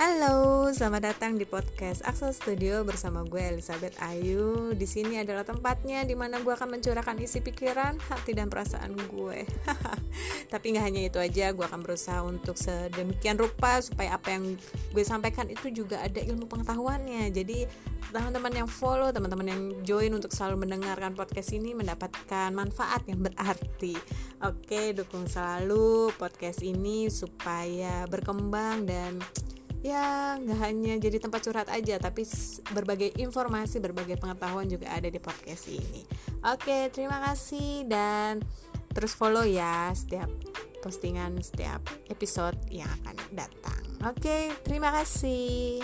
Halo, selamat datang di podcast Axel Studio bersama gue Elizabeth Ayu. Di sini adalah tempatnya di mana gue akan mencurahkan isi pikiran, hati dan perasaan gue. Tapi nggak hanya itu aja, gue akan berusaha untuk sedemikian rupa supaya apa yang gue sampaikan itu juga ada ilmu pengetahuannya. Jadi teman-teman yang follow, teman-teman yang join untuk selalu mendengarkan podcast ini mendapatkan manfaat yang berarti. Oke, dukung selalu podcast ini supaya berkembang dan ya nggak hanya jadi tempat curhat aja tapi berbagai informasi berbagai pengetahuan juga ada di podcast ini. Oke terima kasih dan terus follow ya setiap postingan setiap episode yang akan datang. Oke terima kasih